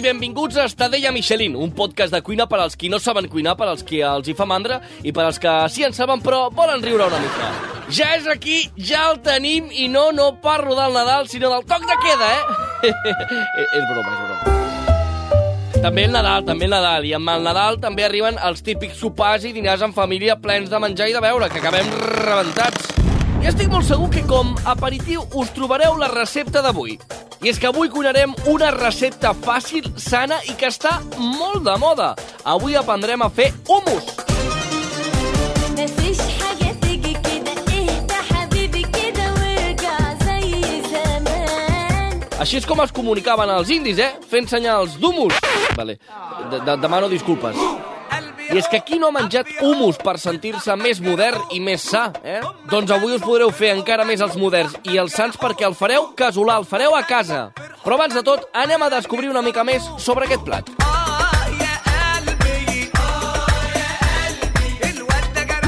Benvinguts a Estadella Michelin, un podcast de cuina per als qui no saben cuinar, per als qui els hi fa mandra i per als que sí en saben però volen riure una mica. Ja és aquí, ja el tenim i no, no parlo del Nadal, sinó del toc de queda, eh? és broma, és broma. També el Nadal, també el Nadal. I amb el Nadal també arriben els típics sopars i dinars en família plens de menjar i de beure, que acabem rebentats. I estic molt segur que com aperitiu us trobareu la recepta d'avui. I és que avui cuinarem una recepta fàcil, sana i que està molt de moda. Avui aprendrem a fer hummus. Així és com es comunicaven els indis, eh? Fent senyals d'humus. Vale. De -de Demano disculpes. I és que qui no ha menjat humus per sentir-se més modern i més sa, eh? Doncs avui us podreu fer encara més els moderns i els sants perquè el fareu casolà, el fareu a casa. Però abans de tot, anem a descobrir una mica més sobre aquest plat.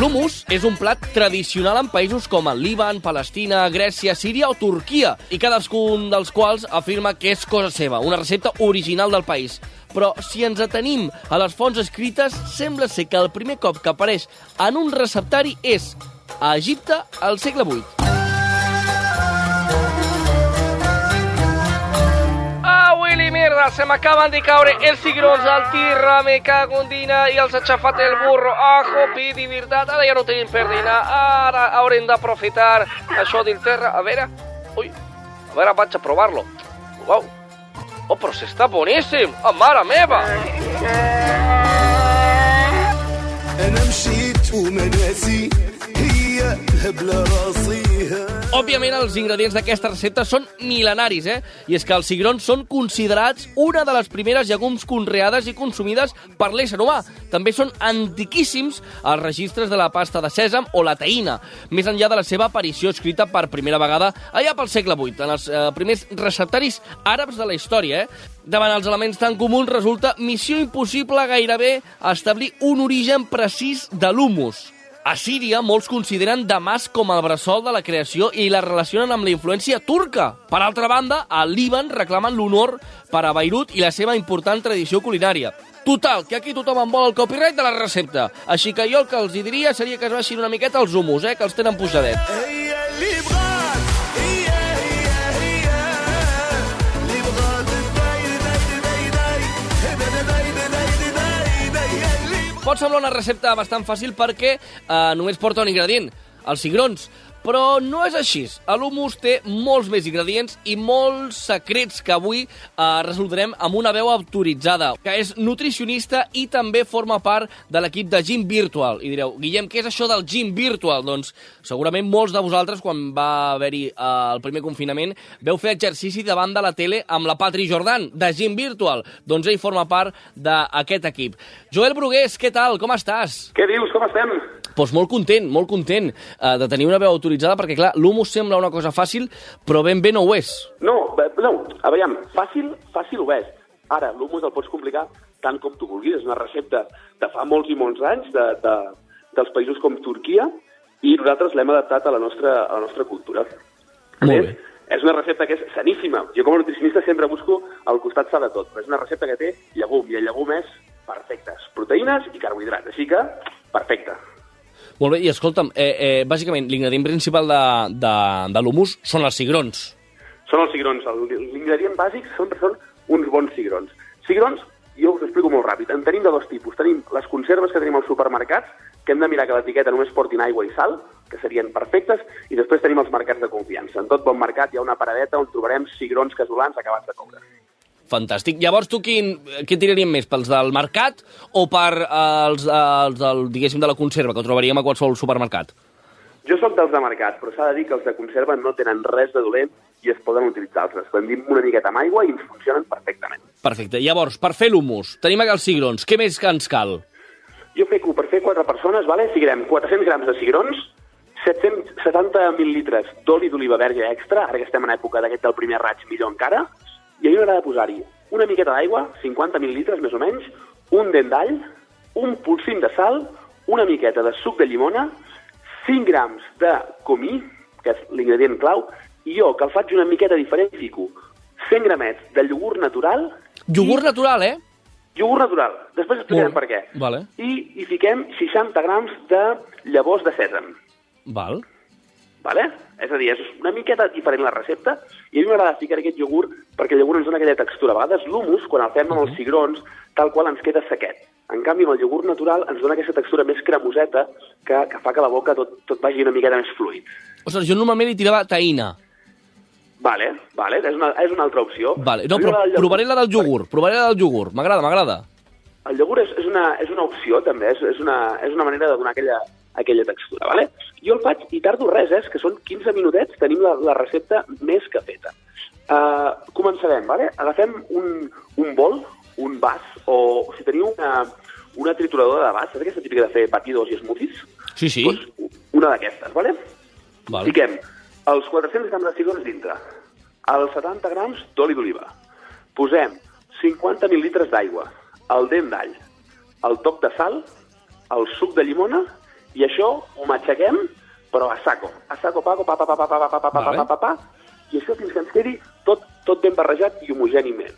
L'humus és un plat tradicional en països com el Líban, Palestina, Grècia, Síria o Turquia, i cadascun dels quals afirma que és cosa seva, una recepta original del país. Però si ens atenim a les fonts escrites, sembla ser que el primer cop que apareix en un receptari és a Egipte al segle VIII. Ah, se me acaban de caure els cigrons al tirra, me cago en dina, i els ha xafat el burro. Ah, jopi, de veritat, ara ja no tenim per dinar, ara haurem d'aprofitar això del terra. A veure, ui, a veure, vaig a provar-lo. Uau, oh, però s'està boníssim, ah, mare meva. انا مشيت وما ناسي هي الهبله راسيها Òbviament, els ingredients d'aquesta recepta són mil·lenaris, eh? I és que els cigrons són considerats una de les primeres llegums conreades i consumides per l'ésser humà. També són antiquíssims els registres de la pasta de sèsam o la teïna, més enllà de la seva aparició escrita per primera vegada allà pel segle VIII, en els eh, primers receptaris àrabs de la història, eh? Davant els elements tan comuns resulta missió impossible gairebé establir un origen precís de l'humus. A Síria, molts consideren Damas com el bressol de la creació i la relacionen amb la influència turca. Per altra banda, a Líban reclamen l'honor per a Beirut i la seva important tradició culinària. Total, que aquí tothom en vol el copyright de la recepta. Així que jo el que els diria seria que es baixin una miqueta els humus, eh, que els tenen posadet. Hey, hey, Pot semblar una recepta bastant fàcil perquè eh, només porta un ingredient, els cigrons. Però no és així. L'humus té molts més ingredients i molts secrets que avui eh, resoldrem amb una veu autoritzada, que és nutricionista i també forma part de l'equip de Gym Virtual. I direu, Guillem, què és això del Gym Virtual? Doncs segurament molts de vosaltres, quan va haver-hi eh, el primer confinament, veu fer exercici davant de la tele amb la Patri Jordan, de Gym Virtual. Doncs ell forma part d'aquest equip. Joel Brugués, què tal? Com estàs? Què dius? Com estem? Doncs molt content, molt content eh, de tenir una veu autoritzada, perquè, clar, l'humus sembla una cosa fàcil, però ben bé no ho és. No, bé, no, a veure, fàcil, fàcil ho és. Ara, l'humus el pots complicar tant com tu vulguis. És una recepta de fa molts i molts anys de, de, dels països com Turquia i nosaltres l'hem adaptat a la nostra, a la nostra cultura. Molt bé. És una recepta que és saníssima. Jo com a nutricionista sempre busco al costat sa de tot, però és una recepta que té llegum, i el llegum és perfectes. Proteïnes i carbohidrats, així que perfecte. Molt bé, i escolta'm, eh, eh, bàsicament l'ingredient principal de, de, de l'humus són els cigrons. Són els cigrons. L'ingredient bàsic sempre són uns bons cigrons. Cigrons, jo us explico molt ràpid. En tenim de dos tipus. Tenim les conserves que tenim als supermercats, que hem de mirar que l'etiqueta només portin aigua i sal, que serien perfectes, i després tenim els mercats de confiança. En tot bon mercat hi ha una paradeta on trobarem cigrons casolans acabats de coure. Fantàstic. Llavors, tu quin, què tiraríem més, pels del mercat o per eh, els, eh, els del, diguéssim, de la conserva, que trobaríem a qualsevol supermercat? Jo sóc dels de mercat, però s'ha de dir que els de conserva no tenen res de dolent i es poden utilitzar. Els espandim una miqueta amb aigua i ens funcionen perfectament. Perfecte. Llavors, per fer l'humus, tenim aquí els cigrons. Què més que ens cal? Jo feco per fer quatre persones, vale? ficarem 400 grams de cigrons, 770 mil·lilitres d'oli d'oliva verge extra, ara que estem en època d'aquest del primer raig, millor encara, i a mi m'agrada posar-hi una miqueta d'aigua, 50 mil·lilitres més o menys, un dent d'all, un polsim de sal, una miqueta de suc de llimona, 5 grams de comí, que és l'ingredient clau, i jo, que el faig una miqueta diferent, fico 100 gramets de iogurt natural, Iogurt natural, eh? iogurt natural, després explicarem Molt- per què, vale. i hi fiquem 60 grams de llavors de sèsam, Val. Vale? És a dir, és una miqueta diferent la recepta i a mi m'agrada ficar aquest iogurt perquè el iogurt ens dona aquella textura. A vegades l'humus, quan el fem amb els cigrons, tal qual ens queda sequet. En canvi, amb el iogurt natural ens dona aquesta textura més cremoseta que, que fa que la boca tot, tot vagi una miqueta més fluid. Ostres, jo normalment hi tirava taïna. Vale, vale, és una, és una altra opció. Vale. No, però iogurt. provaré la del iogurt. Provaré la del iogurt. M'agrada, m'agrada. El iogurt és, és, una, és una opció, també, és, és, una, és una manera de donar aquella, aquella textura, vale? Jo el faig i tardo res, eh? que són 15 minutets, tenim la, la recepta més que feta. Uh, començarem, vale? Agafem un, un bol, un vas, o si teniu una, una trituradora de vas, saps aquesta típica de fer batidos i smoothies? Sí, sí. Doncs una d'aquestes, vale? Val. Fiquem els 400 grams de cigrons dintre, els 70 grams d'oli d'oliva, posem 50 mil·litres d'aigua, el dent d'all, el toc de sal, el suc de llimona, i això ho matxaquem, però a saco. A saco, paco, pa, pa, pa, pa, pa, pa, pa, pa, pa, pa, pa, pa, i això fins que ens quedi tot, tot ben barrejat i homogèniment.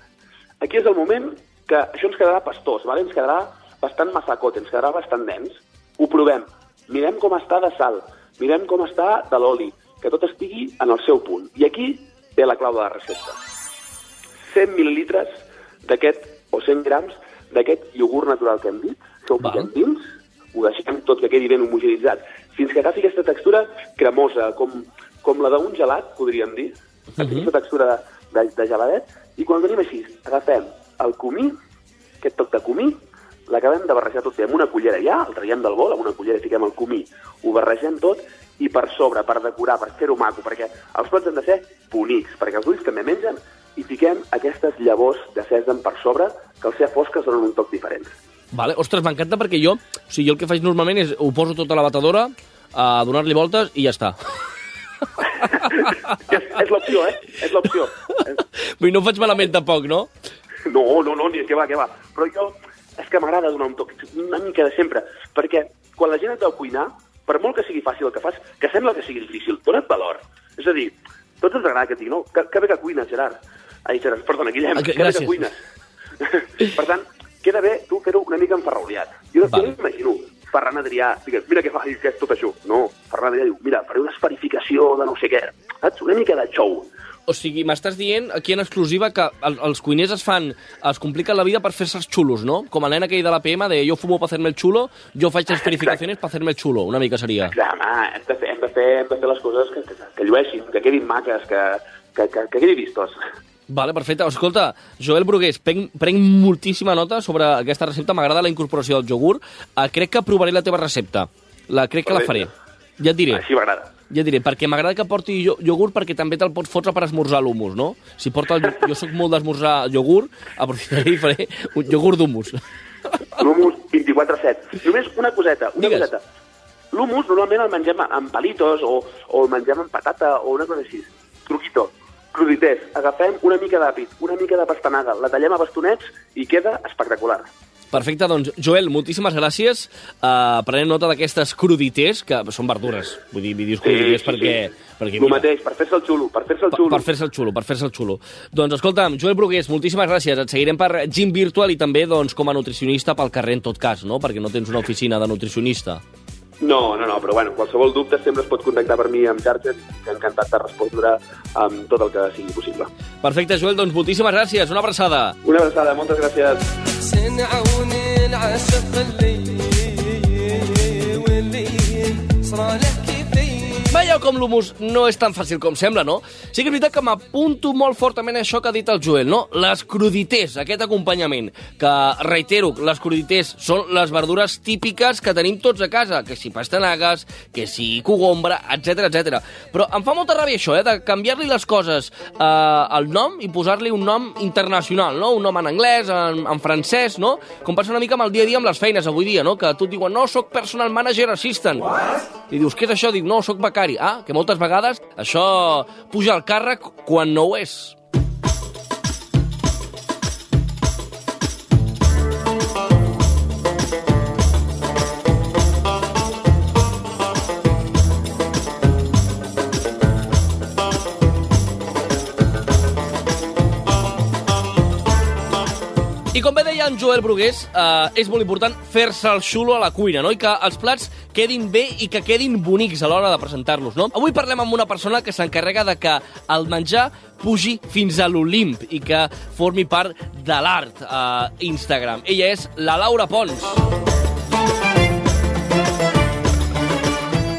Aquí és el moment que això ens quedarà pastós, vale? ens quedarà bastant massacot, ens quedarà bastant dens. Ho provem, mirem com està de sal, mirem com està de l'oli, que tot estigui en el seu punt. I aquí ve la clau de la recepta. 100 mil·lilitres d'aquest, o 100 grams d'aquest iogurt natural que hem dit, això ho Val. fiquem dins, ho deixem tot que quedi ben homogenitzat, fins que agafi aquesta textura cremosa, com, com la d'un gelat, podríem dir, aquesta textura de, de, de geladet, i quan tenim així, agafem el comí, aquest toc de comí, l'acabem de barrejar tot. Bé amb una cullera ja, el traiem del bol, amb una cullera fiquem el comí, ho barregem tot, i per sobre, per decorar, per fer-ho maco, perquè els plats han de ser bonics, perquè els ulls també mengen, i fiquem aquestes llavors de sèsam per sobre, que al ser fosques donen un toc diferent. Vale. Ostres, m'encanta perquè jo, o sigui, jo el que faig normalment és ho poso tot a la batedora, a donar-li voltes i ja està. és és l'opció, eh? És l'opció. Vull dir, no ho faig malament tampoc, no? No, no, no, ni que va, que va. Però jo, és que m'agrada donar un toc, una mica de sempre, perquè quan la gent et veu cuinar, per molt que sigui fàcil el que fas, que sembla que sigui difícil, dona't valor. És a dir, tots ens agrada que et digui, no, que, que bé que cuines, Gerard. Ai, Gerard, perdona, Guillem, Ah, que- que, bé que cuines. per tant, queda bé tu fer-ho una mica enferrauliat. Jo, Vale. jo m'imagino Ferran Adrià, digues, mira què fa, i què és tot això. No, Ferran Adrià diu, mira, faré una esferificació de no sé què. Saps? Una mica de show. O sigui, m'estàs dient aquí en exclusiva que el, els cuiners es fan, es compliquen la vida per fer-se els xulos, no? Com el nen aquell de la PM de jo fumo per fer-me el xulo, jo faig les verificacions per fer-me el xulo, una mica seria. Clar, home, hem de fer, hem de fer, hem de fer les coses que, que, que llueixin, que quedin maques, que, que, que, que quedi vistos. Vale, perfecte. Escolta, Joel Brugués, prenc, prenc moltíssima nota sobre aquesta recepta. M'agrada la incorporació del iogurt. Uh, crec que provaré la teva recepta. La, crec que la faré. Ja et diré. Així m'agrada. Ja et diré, perquè m'agrada que porti io- iogurt perquè també te'l pots fotre per esmorzar l'humus, no? Si porta el, jo sóc molt d'esmorzar iogurt, aprofitaré i faré un iogurt d'humus. L'humus 24-7. Només una coseta, una Digues. coseta. L'humus normalment el mengem amb palitos o, o el mengem amb patata o una cosa així. Truquito, crudités. Agafem una mica d'àpid, una mica de pastanaga, la tallem a bastonets i queda espectacular. Perfecte, doncs, Joel, moltíssimes gràcies. Uh, prenem nota d'aquestes crudités, que són verdures. Vull dir, dir crudités perquè... perquè El mateix, per fer-se el xulo, per fer-se el Per, xulo. per fer-se el xulo, per fer-se el xulo. Doncs escolta'm, Joel Brugués, moltíssimes gràcies. Et seguirem per Gym Virtual i també doncs, com a nutricionista pel carrer en tot cas, no? Perquè no tens una oficina de nutricionista. No, no, no, però bueno, qualsevol dubte sempre es pot contactar per mi amb xarxes i encantat de respondre amb tot el que sigui possible. Perfecte, Joel, doncs moltíssimes gràcies. Una abraçada. Una abraçada, moltes gràcies. Veieu com l'humus no és tan fàcil com sembla, no? Sí que és veritat que m'apunto molt fortament a això que ha dit el Joel, no? Les crudités, aquest acompanyament, que, reitero, les crudités són les verdures típiques que tenim tots a casa, que si pastanagues, que si cogombra, etc etc. Però em fa molta ràbia això, eh, de canviar-li les coses eh, al nom i posar-li un nom internacional, no? Un nom en anglès, en, en francès, no? Com passa una mica amb el dia a dia amb les feines avui dia, no? Que tu et diuen, no, sóc personal manager assistant. What? I dius, què és això? Dic, no, sóc becari. Ah, que moltes vegades això puja al càrrec quan no ho és. I com bé deia en Joel Brugués, eh, és molt important fer-se el xulo a la cuina, no? I que els plats quedin bé i que quedin bonics a l'hora de presentar-los, no? Avui parlem amb una persona que s'encarrega de que el menjar pugi fins a l'Olimp i que formi part de l'art a Instagram. Ella és la Laura Pons.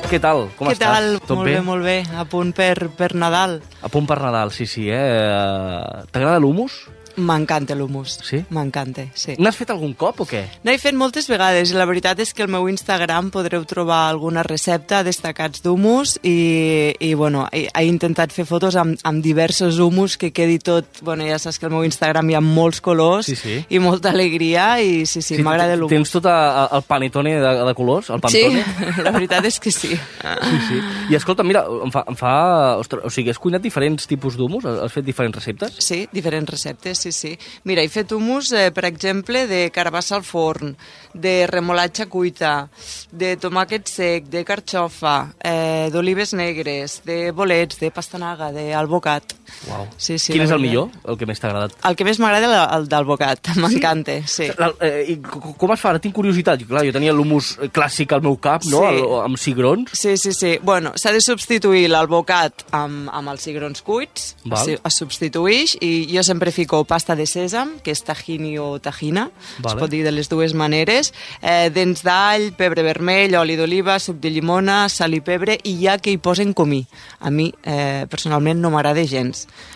Què tal? Com Què estàs? tal? Tot molt bé? molt bé. A punt per, per Nadal. A punt per Nadal, sí, sí, eh? Eh, T'agrada l'humus? M'encanta l'humus. Sí? M'encanta, sí. N'has fet algun cop o què? N'he fet moltes vegades i la veritat és que al meu Instagram podreu trobar alguna recepta destacats d'humus i, i bueno, he, he intentat fer fotos amb, amb diversos humus que quedi tot... Bueno, ja saps que al meu Instagram hi ha molts colors Sí, sí. i molta alegria i sí, sí, m'agrada l'humus. Tens tot a- a- el panetone de, de colors, el Sí, pantone? la veritat és que sí. Sí, sí. I escolta, mira, em fa... Em fa ostres, o sigui, has cuinat diferents tipus d'humus? Has fet diferents receptes? Sí, diferents receptes, sí, sí. Mira, he fet humus, eh, per exemple, de carbassa al forn, de remolatxa cuita, de tomàquet sec, de carxofa, eh, d'olives negres, de bolets, de pastanaga, d'albocat. Uau. Sí, sí, Quin és el millor, el que més t'ha agradat? El que més m'agrada és el d'albocat, m'encanta, sí. La, eh, i co- com es fa? Ara tinc curiositat. Clar, jo tenia l'humus clàssic al meu cap, no? Sí. El, amb cigrons. Sí, sí, sí. Bueno, s'ha de substituir l'albocat amb, amb els cigrons cuits, Val. es, es substitueix, i jo sempre fico pasta de sèsam, que és tahini o tahina, Vale. es pot dir de les dues maneres, eh, dents d'all, pebre vermell, oli d'oliva, suc de llimona, sal i pebre, i ja que hi posen comí. A mi, eh, personalment, no m'agrada gens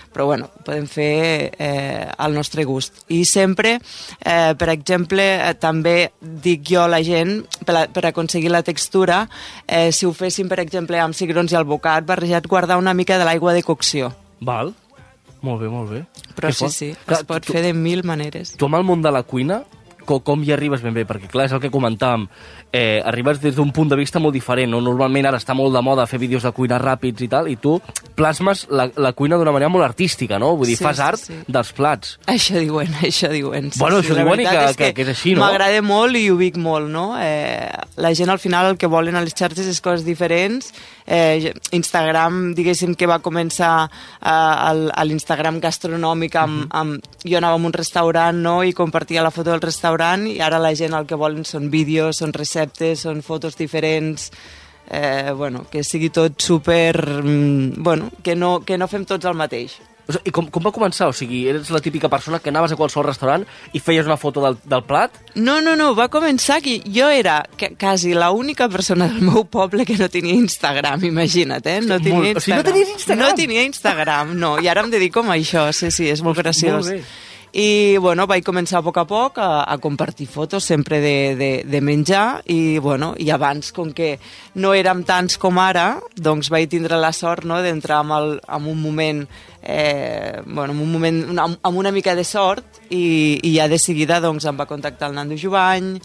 però bueno, ho podem fer eh, al nostre gust. I sempre, eh, per exemple, eh, també dic jo a la gent, per, a, per aconseguir la textura, eh, si ho féssim, per exemple, amb cigrons i albocat, barrejat, guardar una mica de l'aigua de cocció. Val. Molt bé, molt bé. Però Que sí, fort. sí, Clar, es pot tu, fer de mil maneres. Tu amb el món de la cuina, com, com hi arribes ben bé? Perquè, clar, és el que comentàvem. Eh, arribes des d'un punt de vista molt diferent. No? Normalment ara està molt de moda fer vídeos de cuina ràpids i tal, i tu plasmes la, la cuina d'una manera molt artística, no? Vull dir, Sí, fas sí, art sí. dels plats. Això diuen, això diuen. Sí, Bueno, sí, això diuen i que- que- que és així, no? M'agrada molt i ho dic molt, no? Eh, la gent al final el que volen a les xarxes és coses diferents. Eh, Instagram, diguéssim que va començar eh, l'Instagram gastronòmic amb, amb... Jo anava a un restaurant, no?, i compartia la foto del restaurant i ara la gent el que volen són vídeos, són receptes, són fotos diferents eh, bueno, que sigui tot super... mm, Bueno, que no, que no fem tots el mateix. O sigui, I com, com va començar? O sigui, eres la típica persona que anaves a qualsevol restaurant i feies una foto del, del plat? No, no, no, va començar que jo era ca- quasi la única persona del meu poble que no tenia Instagram, imagina't, eh? No tenia molt- o sigui, no Instagram. tenies Instagram? No tenia Instagram, no, i ara em dedico a això, sí, sí, és molt graciós. molt bé. I, bueno, vaig començar a poc a poc a, a compartir fotos sempre de, de, de menjar i, bueno, i abans, com que no érem tants com ara, doncs vaig tindre la sort no, d'entrar amb, el, amb un moment eh, bueno, amb un moment, una, amb una mica de sort i, i ja de seguida doncs, em va contactar el Nando Jovany,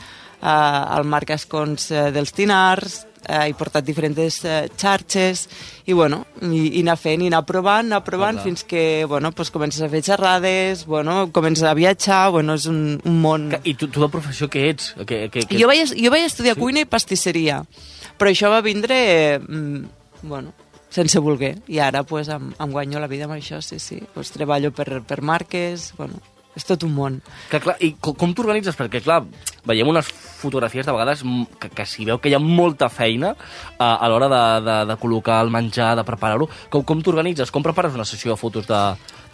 eh, el Marc Escons eh, dels Tinars, eh, he portat diferents eh, xarxes i, bueno, i, i anar fent, i anar provant, anar provant Clar. fins que bueno, pues comences a fer xerrades, bueno, comences a viatjar, bueno, és un, un món... I tu, tu de professió què ets? Que, que, que... Jo vaig, jo vaig estudiar sí? cuina i pastisseria, però això va vindre, eh, bueno, sense voler. I ara pues, em, em guanyo la vida amb això, sí, sí. Pues, treballo per, per marques, bueno, és tot un món. Que, clar, I com, com t'organitzes? Perquè, clar, veiem unes fotografies de vegades que, que s'hi veu que hi ha molta feina a, a l'hora de, de, de col·locar el menjar, de preparar-ho. Com, com t'organitzes? Com prepares una sessió de fotos de,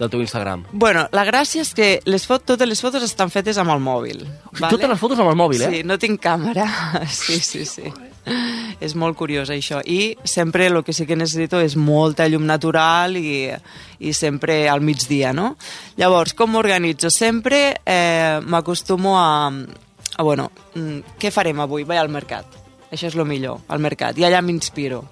del teu Instagram? Bueno, la gràcia és que les fot totes les fotos estan fetes amb el mòbil. sigui, totes les fotos amb el mòbil, eh? Sí, no tinc càmera. Sí, sí, sí. És molt curiós això. I sempre el que sí que necessito és molta llum natural i, i sempre al migdia, no? Llavors, com m'organitzo? Sempre eh, m'acostumo a, a, bueno, mm, què farem avui? Vaig al mercat. Això és el millor, al mercat. I allà m'inspiro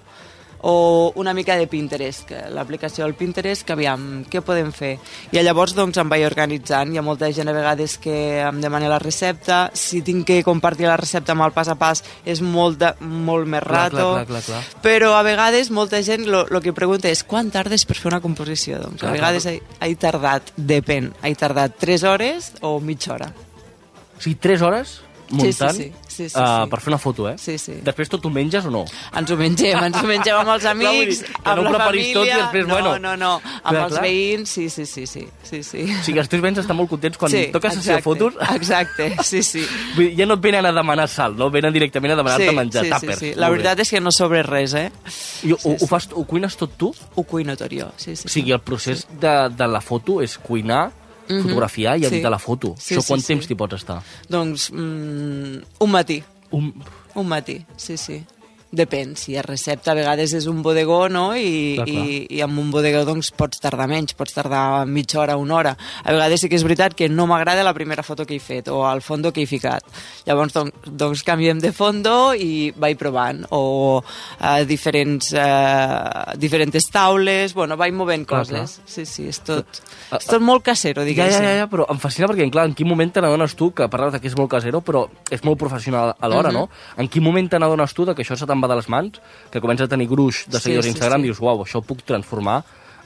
o una mica de Pinterest, l'aplicació del Pinterest, que aviam, què podem fer? I llavors doncs em vaig organitzant, hi ha molta gent a vegades que em demana la recepta, si tinc que compartir la recepta amb el pas a pas és molt, de, molt més Clar, rato, clar, clar, clar, clar. però a vegades molta gent el que pregunta és quan tardes per fer una composició? Doncs Clar, a vegades clar. he, he tardat, depèn, he tardat 3 hores o mitja hora. O sigui, 3 hores Sí, sí, muntant sí. Sí, sí, uh, sí. per fer una foto, eh? Sí, sí. Després tot ho menges o no? Ens ho mengem, ens ho mengem amb els amics, dir, amb no la família... tot i després, no, bueno. no, no, amb Clar, els clar. veïns, sí, sí, sí, sí, sí, sí. O sigui, els teus veïns estan molt contents quan sí, toques sessió de fotos. Exacte, sí, sí. Vull dir, ja no et venen a demanar sal, no? Venen directament a demanar-te sí, menjar sí, sí, tàpers. sí. La veritat és que no sobre res, eh? I ho, sí, ho, fas, ho cuines tot tu? Ho cuino tot jo, sí, sí. O sigui, el procés de, de la foto és cuinar, Mhm. fotografiar i Sí. editar la foto. Sí, Això sí, quant sí. temps t'hi pots estar? Doncs mm, un matí, Un... un matí, sí, sí. Depèn, si és recepta a vegades és un bodegó, no? I, Clar, clar. i, i amb un bodegó doncs pots tardar menys, pots tardar mitja hora, una hora. A vegades sí que és veritat que no m'agrada la primera foto que he fet o el fondo que he ficat. Llavors doncs, doncs canviem de fondo i vaig provant o eh, diferents, eh, diferents taules, bueno, vaig movent Clar, coses. Sí, sí, és tot, Ah, és tot molt casero, diguéssim. ja, ja, ja, però em fascina perquè, clar, en quin moment te n'adones tu, que parles que és molt casero, però és molt professional alhora, Mhm. no? En quin moment te n'adones tu que això se te'n va de les mans, que comença a tenir gruix de Sí, seguidors sí, a Instagram, sí. dius, uau, això ho puc transformar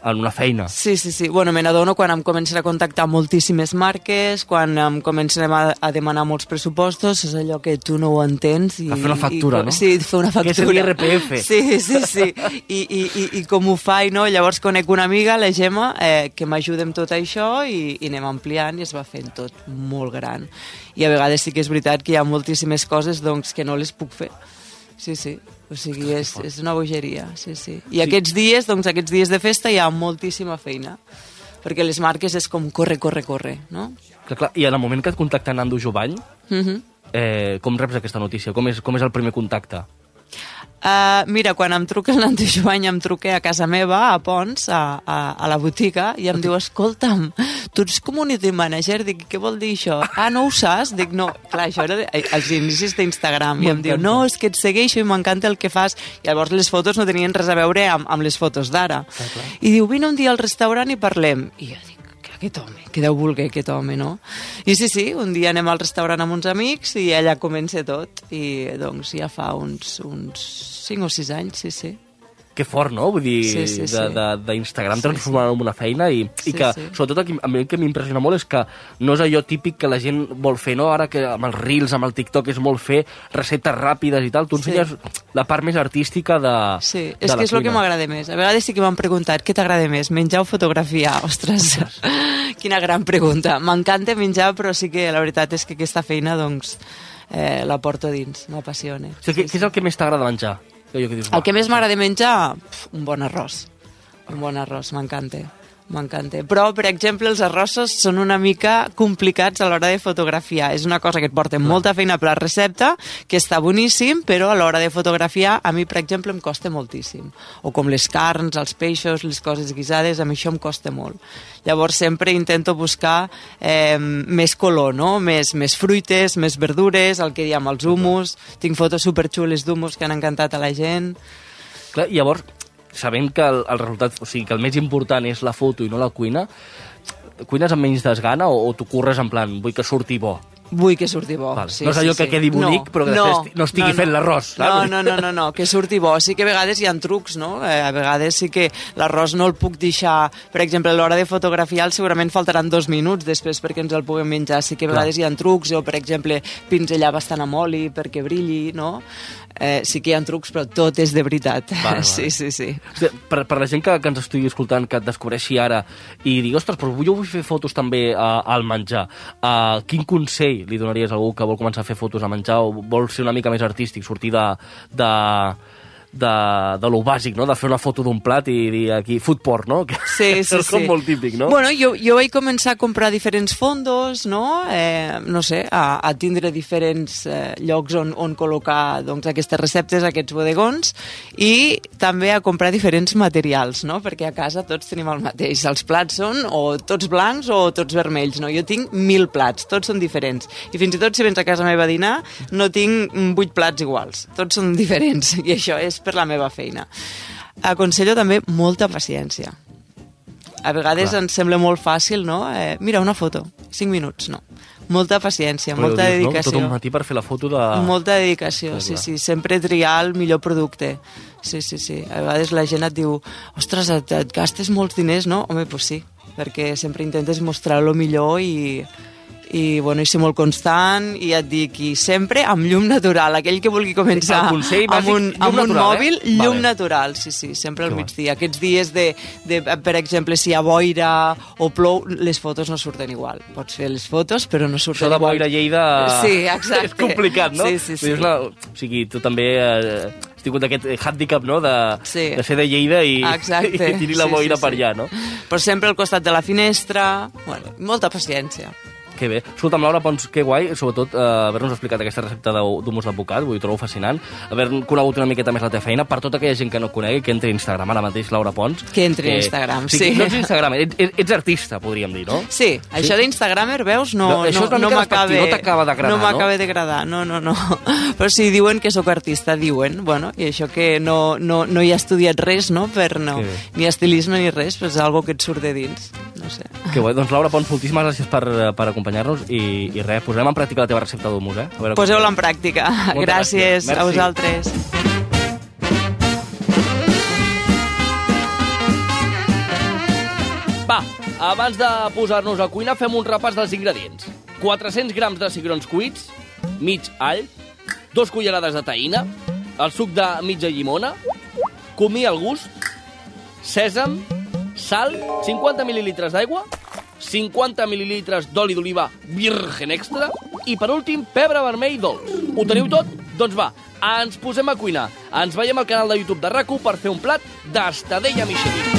en una feina. Sí, sí, sí. Bueno, me n'adono quan em comencen a contactar moltíssimes marques, quan em comencen a, a demanar molts pressupostos, és allò que tu no ho entens. I, A fer una factura, i, no? Sí, fer una Que és factura. l'IRPF. Sí, sí, sí. I, i, i, I com ho faig, no? Llavors conec una amiga, la Gemma, eh, que m'ajuda amb tot això i, i anem ampliant i es va fent tot molt gran. I a vegades sí que és veritat que hi ha moltíssimes coses doncs, que no les puc fer. Sí, sí. O sigui, és, és una bogeria, sí, sí. I aquests dies, doncs aquests dies de festa hi ha moltíssima feina, perquè les marques és com corre, corre, corre, no? Que, clar, I en el moment que et contacta Nando Jovany, Uh -huh. eh, com reps aquesta notícia? Com és, com és el primer contacte? Uh, mira, quan em truca Joany, em truca a casa meva, a Pons, a, a, a la botiga, i em diu, escolta'm, tu ets community manager? Dic, què vol dir això? Ah, no ho saps? Dic, no. Clar, això era de, eh, als inicis d'Instagram. I em diu, no, és que et segueixo i m'encanta el que fas. I llavors les fotos no tenien res a veure amb, amb les fotos d'ara. I diu, vine un dia al restaurant i parlem. I jo dic, aquest home, que deu voler aquest home, no? I sí, sí, un dia anem al restaurant amb uns amics i ella comença tot. I doncs ja fa uns, uns 5 o 6 anys, sí, sí. Que fort, no? Vull dir, Sí, sí, sí. d'Instagram Sí, transformar en una feina i, Sí, i que, sí. sobretot, a mi el que m'impressiona molt és que no és allò típic que la gent vol fer, no? Ara que amb els Reels, amb el TikTok, és molt fer receptes ràpides i tal. Tu Sí. ensenyes la part més artística de Sí, de és la que és el que m'agrada més. A vegades sí que m'han preguntat què t'agrada més, menjar o fotografiar? Ostres, quina gran pregunta. M'encanta menjar, però sí que la veritat és que aquesta feina doncs, eh, la porto dins, m'apassiona. O sigui, què, què és el que més t'agrada menjar? Allò que dius, El "Uah, que més m'agrada menjar, un bon arròs. Un bon arròs, m'encanta. M'encanta. Però, per exemple, els arrossos són una mica complicats a l'hora de fotografiar. És una cosa que et porta molta feina per la recepta, que està boníssim, però a l'hora de fotografiar, a mi, per exemple, em costa moltíssim. O com les carns, els peixos, les coses guisades, a mi això em costa molt. Llavors, sempre intento buscar eh, més color, no? Més, més fruites, més verdures, el que diem els humus. Tinc fotos superxules d'humus que han encantat a la gent. Clar, llavors, sabent que el, el resultat, o sigui, que el més important és la foto i no la cuina, cuines amb menys desgana o, o tu corres en plan, vull que surti bo? Vull que surti bo. Vale. No és allò que quedi bonic, però que després no estigui fent l'arròs, No, no, no, no, no, que surti bo. Sí que a vegades hi ha trucs, no? Eh, a vegades sí que l'arròs no el puc deixar... Per exemple, a l'hora de fotografiar segurament faltaran dos minuts després perquè ens el puguem menjar. Sí que a Clar. vegades hi ha trucs, o per exemple, pinzellar bastant amb oli perquè brilli, no? Eh, sí que hi ha trucs, però tot és de veritat. Vale, vale. Sí, sí, sí. Hosti, Per, per la gent que, que ens estigui escoltant, que et descobreixi ara i digui, ostres, però jo vull fer fotos també uh, al menjar. Uh, quin consell li donaries a algú que vol començar a fer fotos a menjar o vol ser una mica més artístic, sortir de, de, de, de lo bàsic, no? De fer una foto d'un plat i dir aquí, food porn, no? Que Sí, sí, és com sí. molt típic, no? Bueno, jo, jo vaig començar a comprar diferents fondos, no? Eh, no sé, a, a tindre diferents eh, llocs on, on col·locar doncs, aquestes receptes, aquests bodegons, i també a comprar diferents materials, no? Perquè a casa tots tenim el mateix. Els plats són o tots blancs o tots vermells, no? Jo tinc mil plats, tots són diferents. I fins i tot si vens a casa meva a dinar, no tinc vuit plats iguals. Tots són diferents, i això és per la meva feina. Aconsello també molta paciència. A vegades Clar. ens sembla molt fàcil, no? Eh, mira, una foto, 5 minuts, no. Molta paciència, Però molta dius, no? dedicació. Tot un matí per fer la foto de... Molta dedicació, Clar, sí, sí. Sempre triar el millor producte. Sí, sí, sí. A vegades la gent et diu ostres, et, et gastes molts diners, no? Home, doncs sí, perquè sempre intentes mostrar el millor i, i, bueno, i ser molt constant i et dic, i sempre amb llum natural. Aquell que vulgui començar El consell bàsic, amb un, amb un natural, eh? mòbil, llum Vale. natural, sí, sí, sempre al migdia. Aquests dies de, de, per exemple, si hi ha boira o plou, les fotos no surten igual. Pots fer les fotos, però no surten Això de igual. boira a Lleida... Sí, exacte. És complicat, no? Sí, sí, sí. La... O sigui, tu també eh, has tingut aquest handicap, no?, de, Sí. de ser de Lleida i, Exacte. i tenir la Sí, boira sí, per sí. allà, no? Però sempre al costat de la finestra... Bueno, molta paciència. Que bé. Escolta'm, Laura Pons, que guai, sobretot eh, haver-nos explicat aquesta recepta d'hu- d'humus d'advocat, vull trobo fascinant, haver conegut una miqueta més la teva feina, per tota aquella gent que no conegui, que entri a Instagram ara mateix, Laura Pons. Que entri a Instagram, sigui, sí. No ets Instagram, ets, ets, artista, podríem dir, no? Sí, això d'Instagramer, veus, no, No, això no, no mica m'acaba no t'acaba d'agradar, no no? m'acaba d'agradar, no, no, no. Però sí, diuen que sóc artista, diuen. Bueno, i això que no, no, no hi ha estudiat res, no? Per no, Que ni estilisme ni res, però és algo que et surt de dins. No sé. Que guai. Doncs Laura Pons, moltíssimes gràcies per, per acompanyar-nos i, i res, posarem en pràctica la teva recepta d'humus, eh? A veure com Poseu-la en pràctica. Moltes Gràcies gràcies. a Merci. vosaltres. Va, abans de posar-nos a cuinar, fem un repàs dels ingredients. 400 grams de cigrons cuits, mig all, dos cullerades de taïna, el suc de mitja llimona, comí al gust, sèsam, sal, 50 mil·lilitres d'aigua, 50 mil·lilitres d'oli d'oliva virgen extra i, per últim, pebre vermell dolç. Ho teniu tot? Doncs va, ens posem a cuinar. Ens veiem al canal de YouTube de rac per fer un plat d'estadella Michelin.